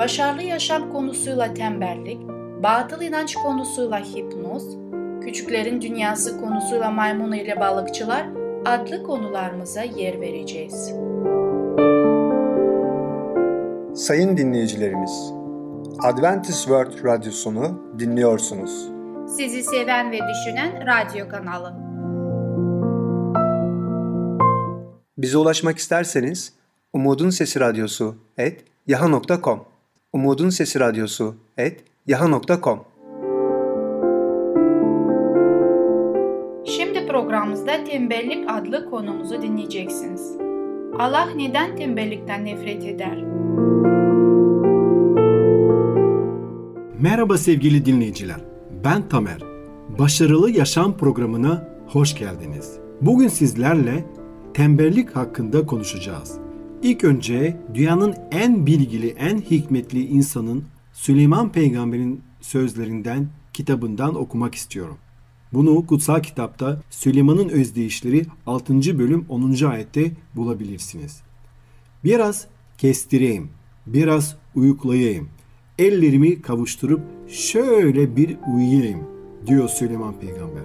başarılı yaşam konusuyla tembellik, batıl inanç konusuyla hipnoz, küçüklerin dünyası konusuyla maymun ile balıkçılar adlı konularımıza yer vereceğiz. Sayın dinleyicilerimiz, Adventist World Radyosunu dinliyorsunuz. Sizi seven ve düşünen radyo kanalı. Bize ulaşmak isterseniz Umutun Sesi Radyosu et yaha.com Umutun Sesi Radyosu et yaha.com Şimdi programımızda tembellik adlı konumuzu dinleyeceksiniz. Allah neden tembellikten nefret eder? Merhaba sevgili dinleyiciler. Ben Tamer. Başarılı Yaşam programına hoş geldiniz. Bugün sizlerle tembellik hakkında konuşacağız. İlk önce dünyanın en bilgili, en hikmetli insanın Süleyman Peygamber'in sözlerinden, kitabından okumak istiyorum. Bunu kutsal kitapta Süleyman'ın özdeyişleri 6. bölüm 10. ayette bulabilirsiniz. Biraz kestireyim, biraz uyuklayayım, ellerimi kavuşturup şöyle bir uyuyayım diyor Süleyman Peygamber.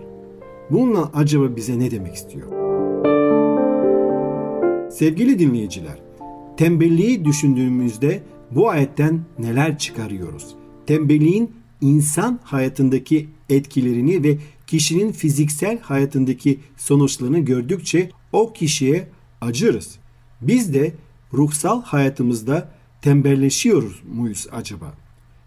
Bununla acaba bize ne demek istiyor? Sevgili dinleyiciler, tembelliği düşündüğümüzde bu ayetten neler çıkarıyoruz? Tembelliğin insan hayatındaki etkilerini ve kişinin fiziksel hayatındaki sonuçlarını gördükçe o kişiye acırız. Biz de ruhsal hayatımızda tembelleşiyoruz muyuz acaba?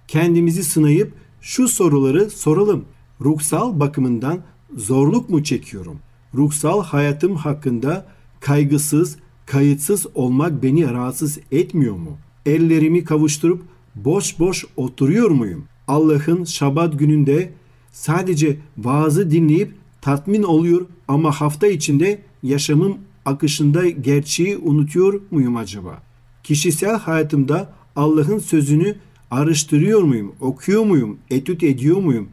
Kendimizi sınayıp şu soruları soralım. Ruhsal bakımından zorluk mu çekiyorum? Ruhsal hayatım hakkında kaygısız, kayıtsız olmak beni rahatsız etmiyor mu? Ellerimi kavuşturup boş boş oturuyor muyum? Allah'ın şabat gününde sadece vaazı dinleyip tatmin oluyor ama hafta içinde yaşamım akışında gerçeği unutuyor muyum acaba? Kişisel hayatımda Allah'ın sözünü araştırıyor muyum, okuyor muyum, etüt ediyor muyum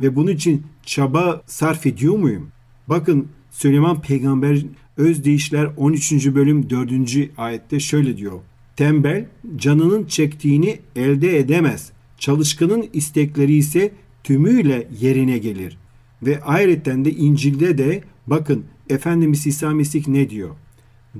ve bunun için çaba sarf ediyor muyum? Bakın Süleyman Peygamber Özdeyişler 13. bölüm 4. ayette şöyle diyor. Tembel canının çektiğini elde edemez. Çalışkanın istekleri ise tümüyle yerine gelir. Ve ayrıca de İncil'de de bakın Efendimiz İsa Mesih ne diyor?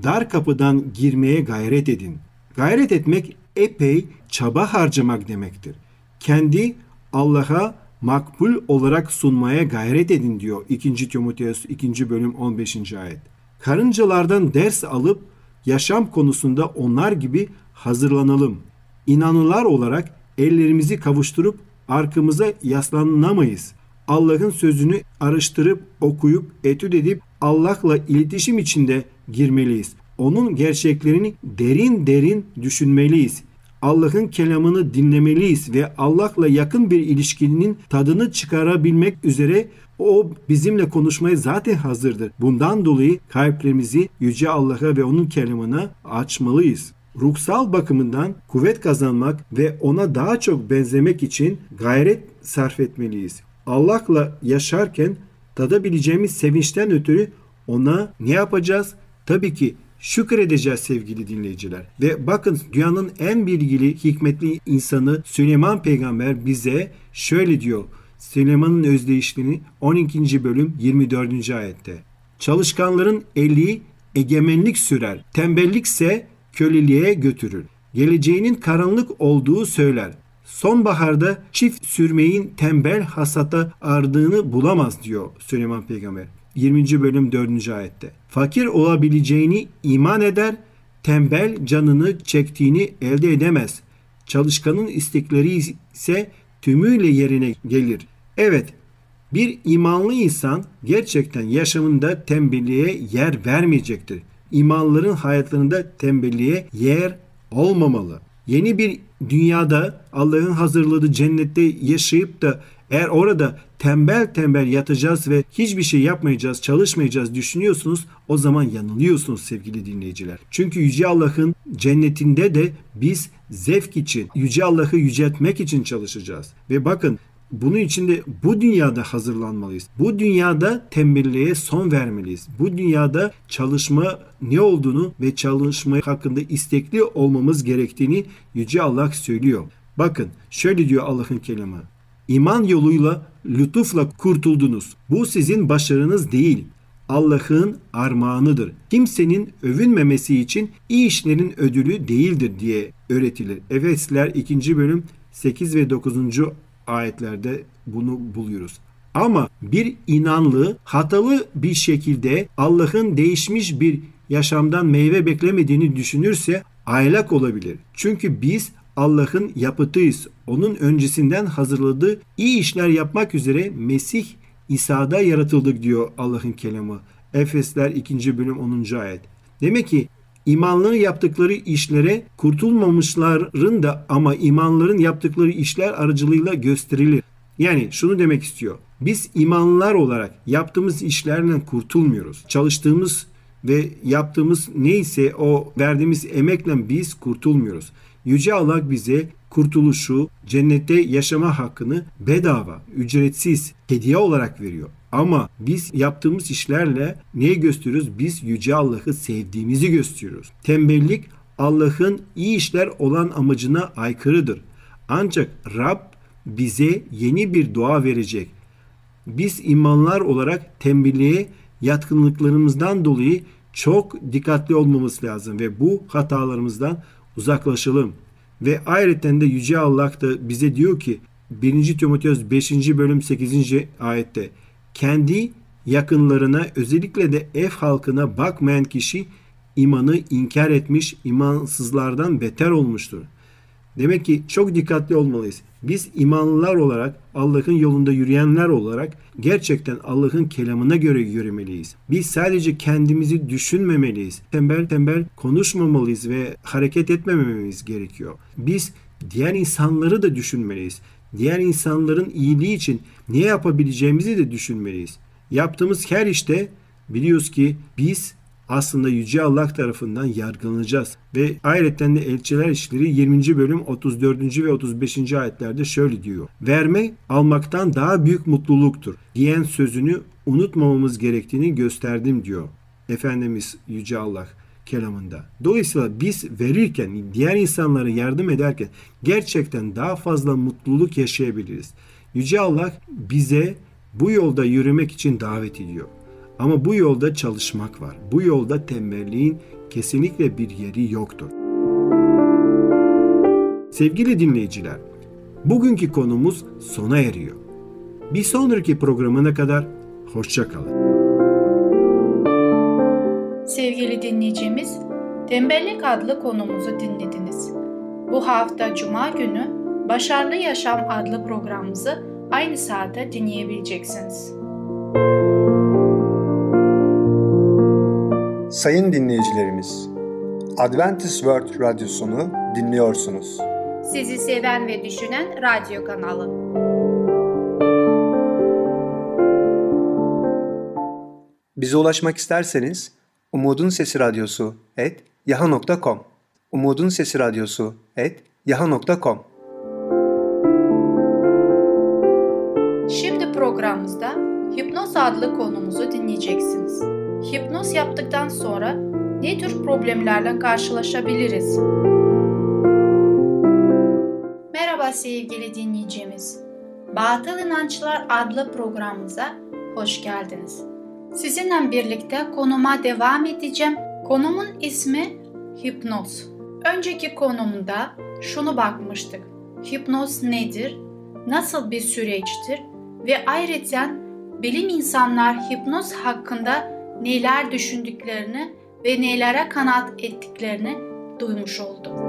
Dar kapıdan girmeye gayret edin. Gayret etmek epey çaba harcamak demektir. Kendi Allah'a makbul olarak sunmaya gayret edin diyor 2. Timoteus 2. bölüm 15. ayet. Karıncalardan ders alıp yaşam konusunda onlar gibi hazırlanalım. İnanılar olarak ellerimizi kavuşturup arkamıza yaslanamayız. Allah'ın sözünü araştırıp okuyup etüt edip Allah'la iletişim içinde girmeliyiz. Onun gerçeklerini derin derin düşünmeliyiz. Allah'ın kelamını dinlemeliyiz ve Allah'la yakın bir ilişkinin tadını çıkarabilmek üzere o bizimle konuşmaya zaten hazırdır. Bundan dolayı kalplerimizi Yüce Allah'a ve onun kelamına açmalıyız. Ruhsal bakımından kuvvet kazanmak ve ona daha çok benzemek için gayret sarf etmeliyiz. Allah'la yaşarken tadabileceğimiz sevinçten ötürü ona ne yapacağız? Tabii ki şükredeceğiz sevgili dinleyiciler. Ve bakın dünyanın en bilgili, hikmetli insanı Süleyman Peygamber bize şöyle diyor. Süleyman'ın özdeyişliğini 12. bölüm 24. ayette. Çalışkanların eli egemenlik sürer. Tembellikse köleliğe götürür. Geleceğinin karanlık olduğu söyler. Sonbaharda çift sürmeyin tembel hasata ardığını bulamaz diyor Süleyman Peygamber. 20. bölüm 4. ayette. Fakir olabileceğini iman eder, tembel canını çektiğini elde edemez. Çalışkanın istekleri ise tümüyle yerine gelir. Evet, bir imanlı insan gerçekten yaşamında tembelliğe yer vermeyecektir. İmanların hayatlarında tembelliğe yer olmamalı. yeni bir dünyada Allah'ın hazırladığı cennette yaşayıp da eğer orada tembel tembel yatacağız ve hiçbir şey yapmayacağız, çalışmayacağız düşünüyorsunuz o zaman yanılıyorsunuz sevgili dinleyiciler. Çünkü Yüce Allah'ın cennetinde de biz zevk için, Yüce Allah'ı yüceltmek için çalışacağız. Ve bakın bunun için de bu dünyada hazırlanmalıyız. Bu dünyada tembelliğe son vermeliyiz. Bu dünyada çalışma ne olduğunu ve çalışma hakkında istekli olmamız gerektiğini Yüce Allah söylüyor. Bakın şöyle diyor Allah'ın kelamı. İman yoluyla lütufla kurtuldunuz. Bu sizin başarınız değil. Allah'ın armağanıdır. Kimsenin övünmemesi için iyi işlerin ödülü değildir diye öğretilir. Efesler 2. bölüm 8 ve 9. ayetlerde bunu buluyoruz. Ama bir inanlı hatalı bir şekilde Allah'ın değişmiş bir yaşamdan meyve beklemediğini düşünürse aylak olabilir. Çünkü biz Allah'ın yapıtıyız. Onun öncesinden hazırladığı iyi işler yapmak üzere Mesih İsa'da yaratıldık diyor Allah'ın kelamı. Efesler 2. bölüm 10. ayet. Demek ki imanların yaptıkları işlere kurtulmamışların da ama imanların yaptıkları işler aracılığıyla gösterilir. Yani şunu demek istiyor. Biz imanlılar olarak yaptığımız işlerle kurtulmuyoruz. Çalıştığımız ve yaptığımız neyse o verdiğimiz emekle biz kurtulmuyoruz. Yüce Allah bize kurtuluşu, cennette yaşama hakkını bedava, ücretsiz, hediye olarak veriyor. Ama biz yaptığımız işlerle neyi gösteriyoruz? Biz Yüce Allah'ı sevdiğimizi gösteriyoruz. Tembellik Allah'ın iyi işler olan amacına aykırıdır. Ancak Rab bize yeni bir dua verecek. Biz imanlar olarak tembelliğe yatkınlıklarımızdan dolayı çok dikkatli olmamız lazım ve bu hatalarımızdan uzaklaşalım. Ve ayrıca de Yüce Allah da bize diyor ki 1. Timoteos 5. bölüm 8. ayette kendi yakınlarına özellikle de ev halkına bakmayan kişi imanı inkar etmiş imansızlardan beter olmuştur. Demek ki çok dikkatli olmalıyız. Biz imanlılar olarak Allah'ın yolunda yürüyenler olarak gerçekten Allah'ın kelamına göre yürümeliyiz. Biz sadece kendimizi düşünmemeliyiz. Tembel tembel konuşmamalıyız ve hareket etmememiz gerekiyor. Biz diğer insanları da düşünmeliyiz. Diğer insanların iyiliği için ne yapabileceğimizi de düşünmeliyiz. Yaptığımız her işte biliyoruz ki biz aslında Yüce Allah tarafından yargılanacağız. Ve ayrıca de Elçiler İşleri 20. bölüm 34. ve 35. ayetlerde şöyle diyor. Verme almaktan daha büyük mutluluktur diyen sözünü unutmamamız gerektiğini gösterdim diyor. Efendimiz Yüce Allah kelamında. Dolayısıyla biz verirken, diğer insanlara yardım ederken gerçekten daha fazla mutluluk yaşayabiliriz. Yüce Allah bize bu yolda yürümek için davet ediyor. Ama bu yolda çalışmak var. Bu yolda tembelliğin kesinlikle bir yeri yoktur. Sevgili dinleyiciler, bugünkü konumuz sona eriyor. Bir sonraki programına kadar hoşça kalın. Sevgili dinleyicimiz, Tembellik adlı konumuzu dinlediniz. Bu hafta Cuma günü Başarılı Yaşam adlı programımızı aynı saatte dinleyebileceksiniz. Sayın dinleyicilerimiz, Adventist World Radyosunu dinliyorsunuz. Sizi seven ve düşünen radyo kanalı. Bize ulaşmak isterseniz Umutun Sesi Radyosu et yaha.com Umutun Sesi Radyosu et yaha.com Şimdi programımızda Hipnoz adlı konumuzu dinleyeceksiniz. Hipnoz yaptıktan sonra ne tür problemlerle karşılaşabiliriz? Merhaba sevgili dinleyicimiz. Batıl İnançlar adlı programımıza hoş geldiniz. Sizinle birlikte konuma devam edeceğim. Konumun ismi hipnoz. Önceki konumda şunu bakmıştık. Hipnoz nedir? Nasıl bir süreçtir? Ve ayrıca bilim insanlar hipnoz hakkında neler düşündüklerini ve nelere kanaat ettiklerini duymuş olduk.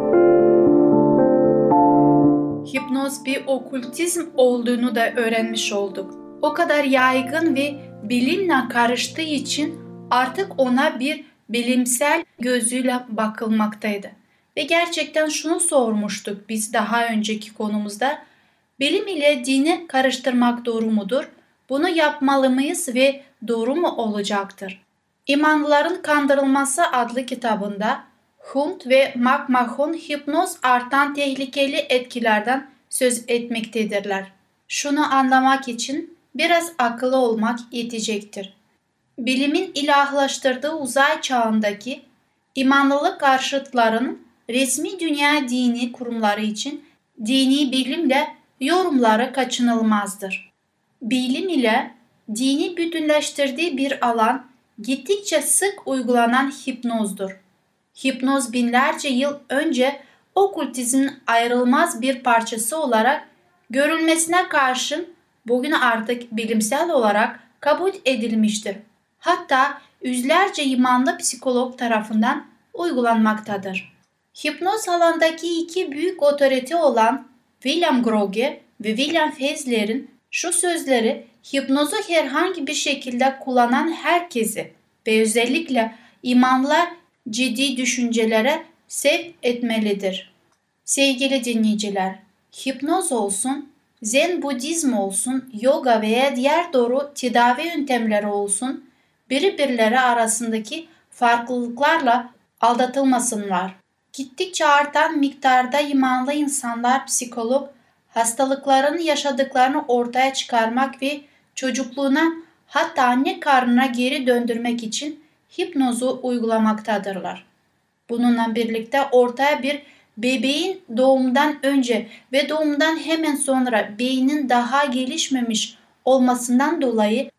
Hipnoz bir okültizm olduğunu da öğrenmiş olduk. O kadar yaygın ve bilimle karıştığı için artık ona bir bilimsel gözüyle bakılmaktaydı. ve gerçekten şunu sormuştuk biz daha önceki konumuzda. Bilim ile dini karıştırmak doğru mudur? Bunu yapmalı mıyız ve doğru mu olacaktır? İmanlıların Kandırılması adlı kitabında Hunt ve McMahon hipnoz artan tehlikeli etkilerden söz etmektedirler. Şunu anlamak için biraz akıllı olmak yetecektir. Bilimin ilahlaştırdığı uzay çağındaki imanlılık karşıtlarının resmi dünya dini kurumları için dini bilimle yorumları kaçınılmazdır. Bilim ile dini bütünleştirdiği bir alan gittikçe sık uygulanan hipnozdur. Hipnoz binlerce yıl önce okültizmin ayrılmaz bir parçası olarak görülmesine karşın bugün artık bilimsel olarak kabul edilmiştir. Hatta yüzlerce imanlı psikolog tarafından uygulanmaktadır. Hipnoz alandaki iki büyük otorite olan William Groge ve William Fezler'in şu sözleri hipnozu herhangi bir şekilde kullanan herkesi ve özellikle imanlar ciddi düşüncelere sevk etmelidir. Sevgili dinleyiciler, hipnoz olsun, zen budizm olsun, yoga veya diğer doğru tedavi yöntemleri olsun, birbirleri arasındaki farklılıklarla aldatılmasınlar. Gittikçe artan miktarda imanlı insanlar psikolog hastalıkların yaşadıklarını ortaya çıkarmak ve çocukluğuna hatta anne karnına geri döndürmek için hipnozu uygulamaktadırlar. Bununla birlikte ortaya bir bebeğin doğumdan önce ve doğumdan hemen sonra beynin daha gelişmemiş olmasından dolayı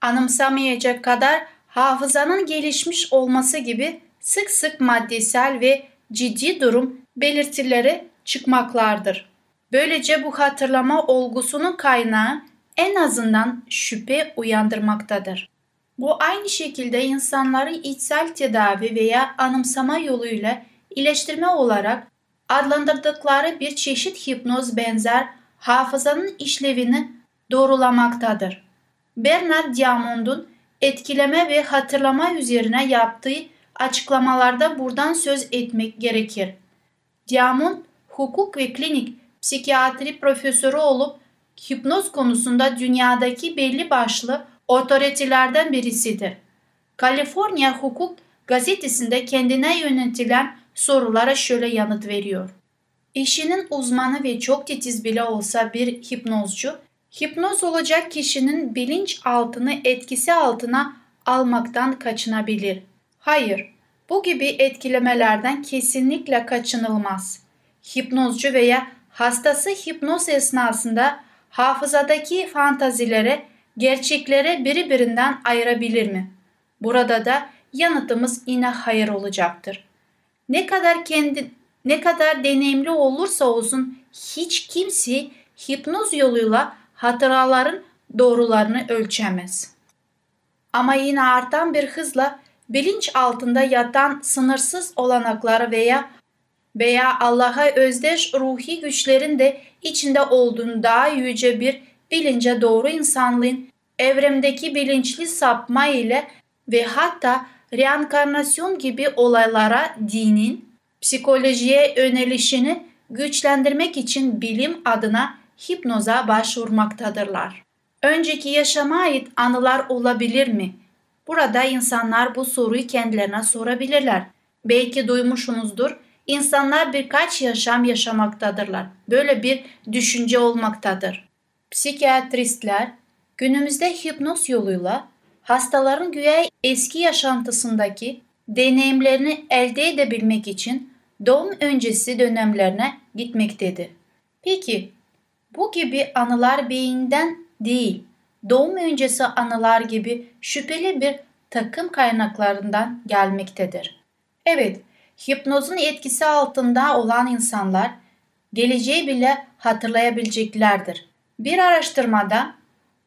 anımsamayacak kadar hafızanın gelişmiş olması gibi sık sık maddesel ve ciddi durum belirtileri çıkmaklardır. Böylece bu hatırlama olgusunun kaynağı en azından şüphe uyandırmaktadır. Bu aynı şekilde insanların içsel tedavi veya anımsama yoluyla iyileştirme olarak adlandırdıkları bir çeşit hipnoz benzer hafızanın işlevini doğrulamaktadır. Bernard Diamond'un etkileme ve hatırlama üzerine yaptığı açıklamalarda buradan söz etmek gerekir. Diamond, hukuk ve klinik psikiyatri profesörü olup hipnoz konusunda dünyadaki belli başlı otoritelerden birisidir. Kaliforniya Hukuk gazetesinde kendine yönetilen sorulara şöyle yanıt veriyor. İşinin uzmanı ve çok titiz bile olsa bir hipnozcu, hipnoz olacak kişinin bilinç altını etkisi altına almaktan kaçınabilir. Hayır, bu gibi etkilemelerden kesinlikle kaçınılmaz. Hipnozcu veya hastası hipnoz esnasında hafızadaki fantazilere, gerçeklere birbirinden ayırabilir mi? Burada da yanıtımız yine hayır olacaktır. Ne kadar kendi ne kadar deneyimli olursa olsun hiç kimse hipnoz yoluyla hatıraların doğrularını ölçemez. Ama yine artan bir hızla bilinç altında yatan sınırsız olanakları veya veya Allah'a özdeş ruhi güçlerin de içinde olduğunu daha yüce bir bilince doğru insanlığın evremdeki bilinçli sapma ile ve hatta reenkarnasyon gibi olaylara dinin psikolojiye yönelişini güçlendirmek için bilim adına hipnoza başvurmaktadırlar. Önceki yaşama ait anılar olabilir mi? Burada insanlar bu soruyu kendilerine sorabilirler. Belki duymuşsunuzdur. İnsanlar birkaç yaşam yaşamaktadırlar. Böyle bir düşünce olmaktadır. Psikiyatristler günümüzde hipnoz yoluyla hastaların güya eski yaşantısındaki deneyimlerini elde edebilmek için doğum öncesi dönemlerine gitmektedir. Peki bu gibi anılar beyinden değil, doğum öncesi anılar gibi şüpheli bir takım kaynaklarından gelmektedir. Evet, hipnozun etkisi altında olan insanlar geleceği bile hatırlayabileceklerdir. Bir araştırmada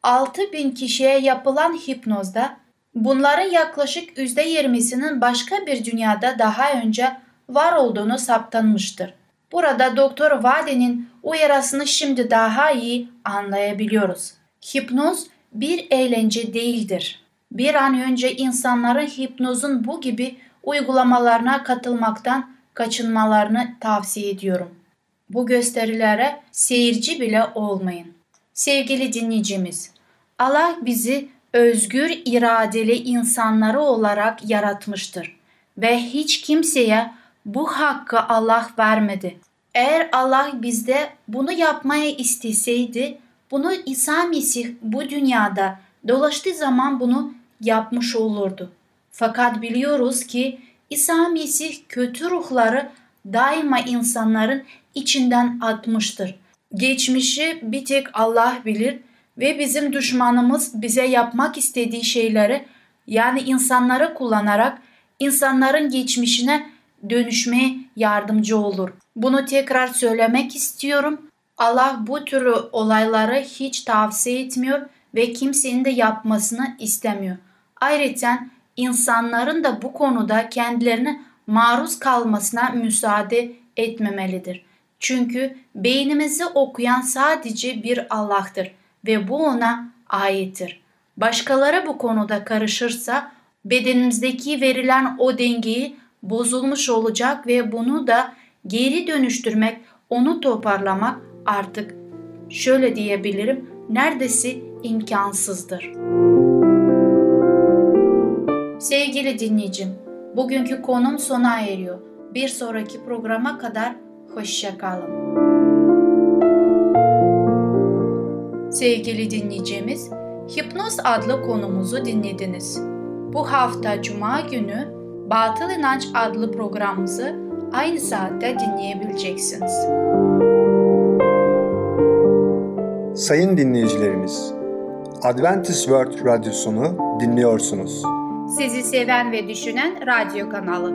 6000 kişiye yapılan hipnozda bunların yaklaşık %20'sinin başka bir dünyada daha önce var olduğunu saptanmıştır. Burada Doktor Vade'nin uyarısını şimdi daha iyi anlayabiliyoruz. Hipnoz bir eğlence değildir. Bir an önce insanların hipnozun bu gibi uygulamalarına katılmaktan kaçınmalarını tavsiye ediyorum. Bu gösterilere seyirci bile olmayın. Sevgili dinleyicimiz, Allah bizi özgür iradeli insanları olarak yaratmıştır ve hiç kimseye bu hakkı Allah vermedi. Eğer Allah bizde bunu yapmaya isteseydi, bunu İsa Mesih bu dünyada dolaştığı zaman bunu yapmış olurdu. Fakat biliyoruz ki İsa Mesih kötü ruhları daima insanların içinden atmıştır. Geçmişi bir tek Allah bilir ve bizim düşmanımız bize yapmak istediği şeyleri yani insanları kullanarak insanların geçmişine dönüşmeye yardımcı olur. Bunu tekrar söylemek istiyorum. Allah bu türlü olayları hiç tavsiye etmiyor ve kimsenin de yapmasını istemiyor. Ayrıca insanların da bu konuda kendilerine maruz kalmasına müsaade etmemelidir. Çünkü beynimizi okuyan sadece bir Allah'tır ve bu ona aittir. Başkaları bu konuda karışırsa bedenimizdeki verilen o dengeyi bozulmuş olacak ve bunu da geri dönüştürmek, onu toparlamak artık şöyle diyebilirim neredeyse imkansızdır. Sevgili dinleyicim, bugünkü konum sona eriyor. Bir sonraki programa kadar hoşça kalın. Sevgili dinleyicimiz, Hipnoz adlı konumuzu dinlediniz. Bu hafta Cuma günü Batıl İnanç adlı programımızı aynı saatte dinleyebileceksiniz. Sayın dinleyicilerimiz, Adventist World Radyosunu dinliyorsunuz. Sizi seven ve düşünen radyo kanalı.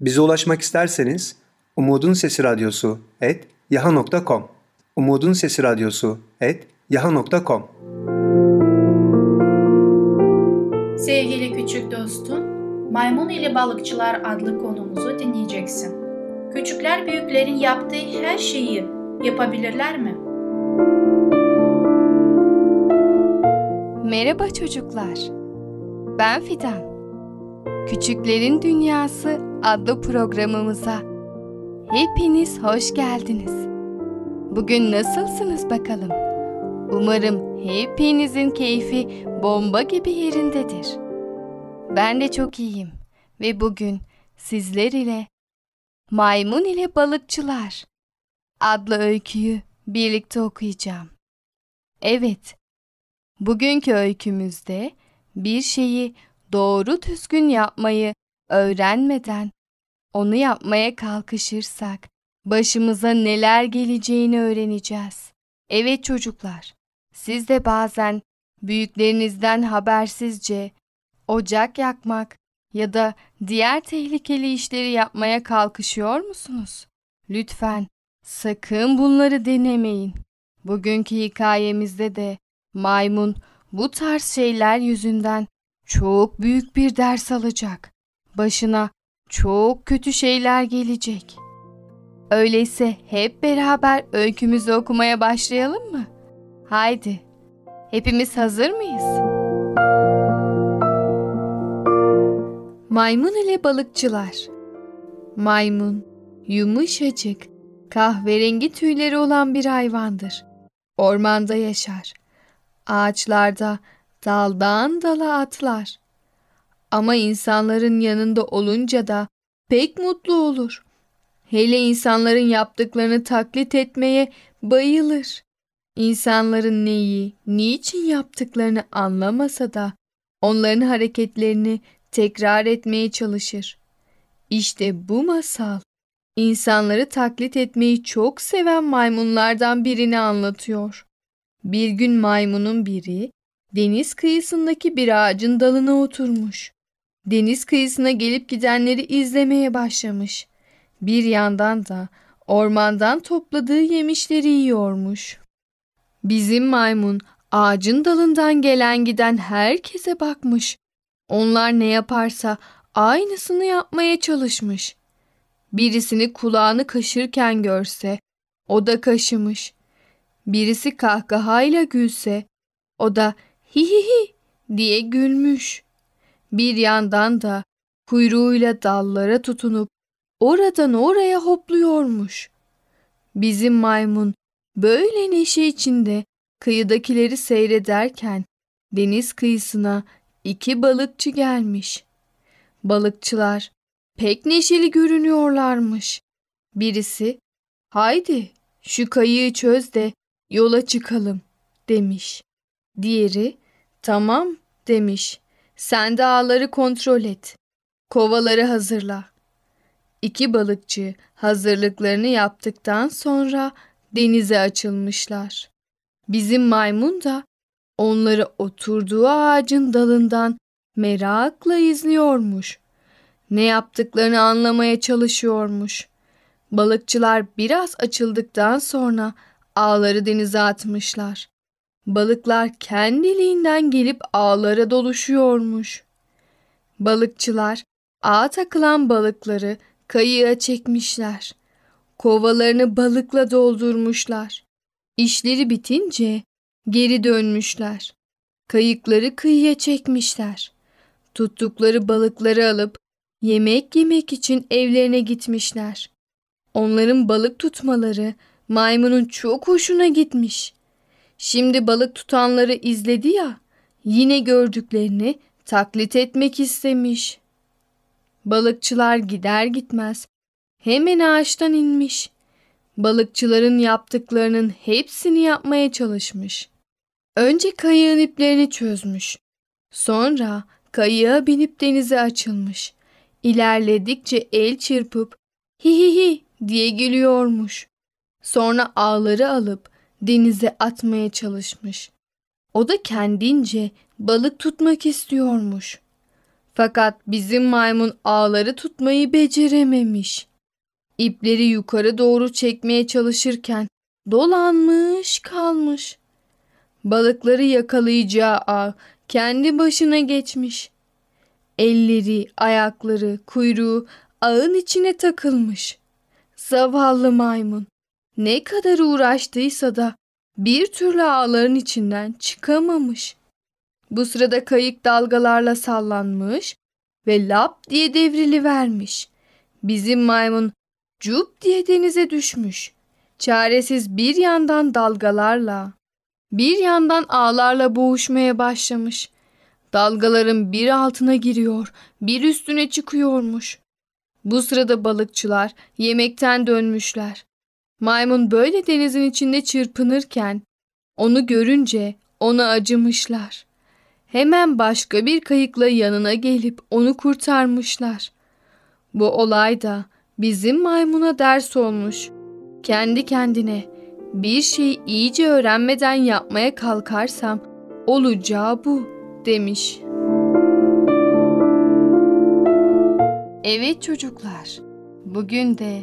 Bize ulaşmak isterseniz Umutun Sesi Radyosu et yaha.com Umutun Sesi Radyosu et yaha.com Sevgili küçük dostum, Maymun ile Balıkçılar adlı konumuzu dinleyeceksin. Küçükler büyüklerin yaptığı her şeyi yapabilirler mi? Merhaba çocuklar. Ben Fidan. Küçüklerin Dünyası adlı programımıza hepiniz hoş geldiniz. Bugün nasılsınız bakalım? Umarım hepinizin keyfi bomba gibi yerindedir. Ben de çok iyiyim ve bugün sizler ile Maymun ile Balıkçılar adlı öyküyü birlikte okuyacağım. Evet, bugünkü öykümüzde bir şeyi doğru düzgün yapmayı öğrenmeden onu yapmaya kalkışırsak başımıza neler geleceğini öğreneceğiz. Evet çocuklar, siz de bazen büyüklerinizden habersizce ocak yakmak ya da diğer tehlikeli işleri yapmaya kalkışıyor musunuz? Lütfen sakın bunları denemeyin. Bugünkü hikayemizde de maymun bu tarz şeyler yüzünden çok büyük bir ders alacak. Başına çok kötü şeyler gelecek. Öyleyse hep beraber öykümüzü okumaya başlayalım mı? Haydi. Hepimiz hazır mıyız? Maymun ile balıkçılar. Maymun yumuşacık, kahverengi tüyleri olan bir hayvandır. Ormanda yaşar. Ağaçlarda daldan dala atlar. Ama insanların yanında olunca da pek mutlu olur. Hele insanların yaptıklarını taklit etmeye bayılır. İnsanların neyi, niçin yaptıklarını anlamasa da onların hareketlerini tekrar etmeye çalışır. İşte bu masal insanları taklit etmeyi çok seven maymunlardan birini anlatıyor. Bir gün maymunun biri deniz kıyısındaki bir ağacın dalına oturmuş. Deniz kıyısına gelip gidenleri izlemeye başlamış. Bir yandan da ormandan topladığı yemişleri yiyormuş. Bizim maymun ağacın dalından gelen giden herkese bakmış. Onlar ne yaparsa aynısını yapmaya çalışmış. Birisini kulağını kaşırken görse o da kaşımış. Birisi kahkahayla gülse o da hi hi hi diye gülmüş. Bir yandan da kuyruğuyla dallara tutunup oradan oraya hopluyormuş. Bizim maymun böyle neşe içinde kıyıdakileri seyrederken deniz kıyısına iki balıkçı gelmiş. Balıkçılar pek neşeli görünüyorlarmış. Birisi, haydi şu kayığı çöz de yola çıkalım demiş. Diğeri, tamam demiş. Sen de ağları kontrol et. Kovaları hazırla. İki balıkçı hazırlıklarını yaptıktan sonra denize açılmışlar. Bizim maymun da onları oturduğu ağacın dalından merakla izliyormuş. Ne yaptıklarını anlamaya çalışıyormuş. Balıkçılar biraz açıldıktan sonra ağları denize atmışlar. Balıklar kendiliğinden gelip ağlara doluşuyormuş. Balıkçılar ağa takılan balıkları kayığa çekmişler. Kovalarını balıkla doldurmuşlar. İşleri bitince geri dönmüşler. Kayıkları kıyıya çekmişler. Tuttukları balıkları alıp yemek yemek için evlerine gitmişler. Onların balık tutmaları maymunun çok hoşuna gitmiş. Şimdi balık tutanları izledi ya, yine gördüklerini taklit etmek istemiş. Balıkçılar gider gitmez hemen ağaçtan inmiş. Balıkçıların yaptıklarının hepsini yapmaya çalışmış. Önce kayığın iplerini çözmüş. Sonra kayığa binip denize açılmış. İlerledikçe el çırpıp hi hi hi diye gülüyormuş. Sonra ağları alıp denize atmaya çalışmış. O da kendince balık tutmak istiyormuş. Fakat bizim maymun ağları tutmayı becerememiş. İpleri yukarı doğru çekmeye çalışırken dolanmış kalmış. Balıkları yakalayacağı ağ kendi başına geçmiş. Elleri, ayakları, kuyruğu ağın içine takılmış. Zavallı maymun ne kadar uğraştıysa da bir türlü ağların içinden çıkamamış. Bu sırada kayık dalgalarla sallanmış ve lap diye devrili vermiş. Bizim maymun cup diye denize düşmüş. Çaresiz bir yandan dalgalarla, bir yandan ağlarla boğuşmaya başlamış. Dalgaların bir altına giriyor, bir üstüne çıkıyormuş. Bu sırada balıkçılar yemekten dönmüşler. Maymun böyle denizin içinde çırpınırken onu görünce ona acımışlar. Hemen başka bir kayıkla yanına gelip onu kurtarmışlar. Bu olay da bizim maymuna ders olmuş. Kendi kendine bir şeyi iyice öğrenmeden yapmaya kalkarsam olacağı bu demiş. Evet çocuklar, bugün de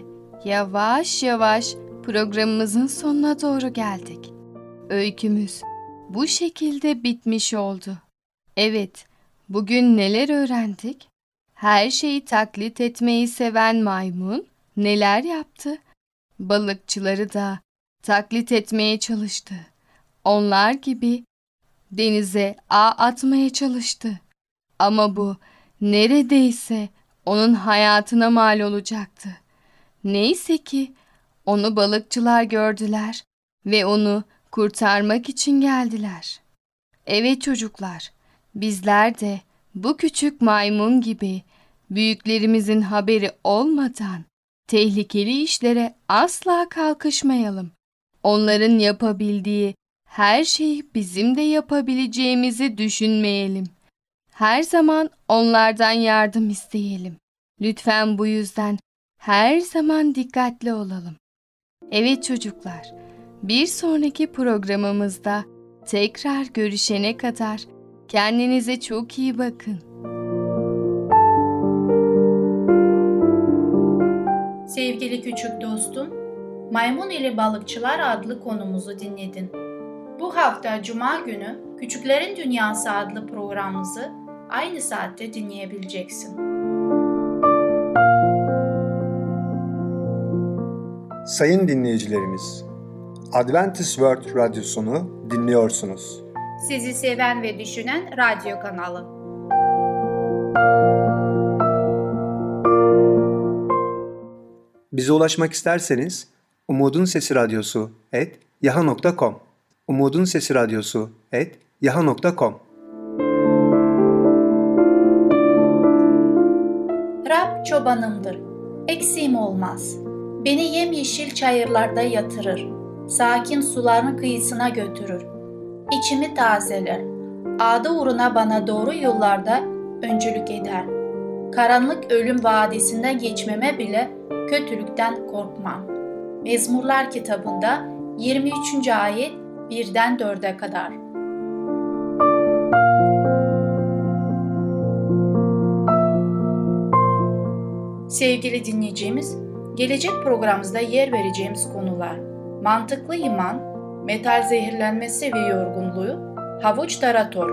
yavaş yavaş programımızın sonuna doğru geldik. Öykümüz bu şekilde bitmiş oldu. Evet, bugün neler öğrendik? Her şeyi taklit etmeyi seven maymun neler yaptı? Balıkçıları da taklit etmeye çalıştı. Onlar gibi denize ağ atmaya çalıştı. Ama bu neredeyse onun hayatına mal olacaktı. Neyse ki onu balıkçılar gördüler ve onu kurtarmak için geldiler. Evet çocuklar, bizler de bu küçük maymun gibi büyüklerimizin haberi olmadan tehlikeli işlere asla kalkışmayalım. Onların yapabildiği her şeyi bizim de yapabileceğimizi düşünmeyelim. Her zaman onlardan yardım isteyelim. Lütfen bu yüzden her zaman dikkatli olalım. Evet çocuklar, bir sonraki programımızda tekrar görüşene kadar kendinize çok iyi bakın. Sevgili küçük dostum, Maymun ile Balıkçılar adlı konumuzu dinledin. Bu hafta Cuma günü Küçüklerin Dünyası adlı programımızı aynı saatte dinleyebileceksin. Sayın dinleyicilerimiz, Adventist World Radyosunu dinliyorsunuz. Sizi seven ve düşünen radyo kanalı. Bize ulaşmak isterseniz Umutun Sesi Radyosu et yaha.com Umutun Sesi Radyosu et yaha.com Rab çobanımdır, eksiğim olmaz.'' Beni yemyeşil çayırlarda yatırır, sakin suların kıyısına götürür. İçimi tazeler, adı uğruna bana doğru yollarda öncülük eder. Karanlık ölüm vadisinden geçmeme bile kötülükten korkmam. Mezmurlar kitabında 23. ayet 1'den 4'e kadar. Sevgili dinleyicimiz, gelecek programımızda yer vereceğimiz konular mantıklı iman, metal zehirlenmesi ve yorgunluğu, havuç tarator.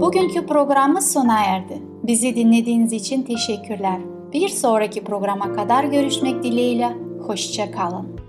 Bugünkü programımız sona erdi. Bizi dinlediğiniz için teşekkürler. Bir sonraki programa kadar görüşmek dileğiyle, hoşça kalın.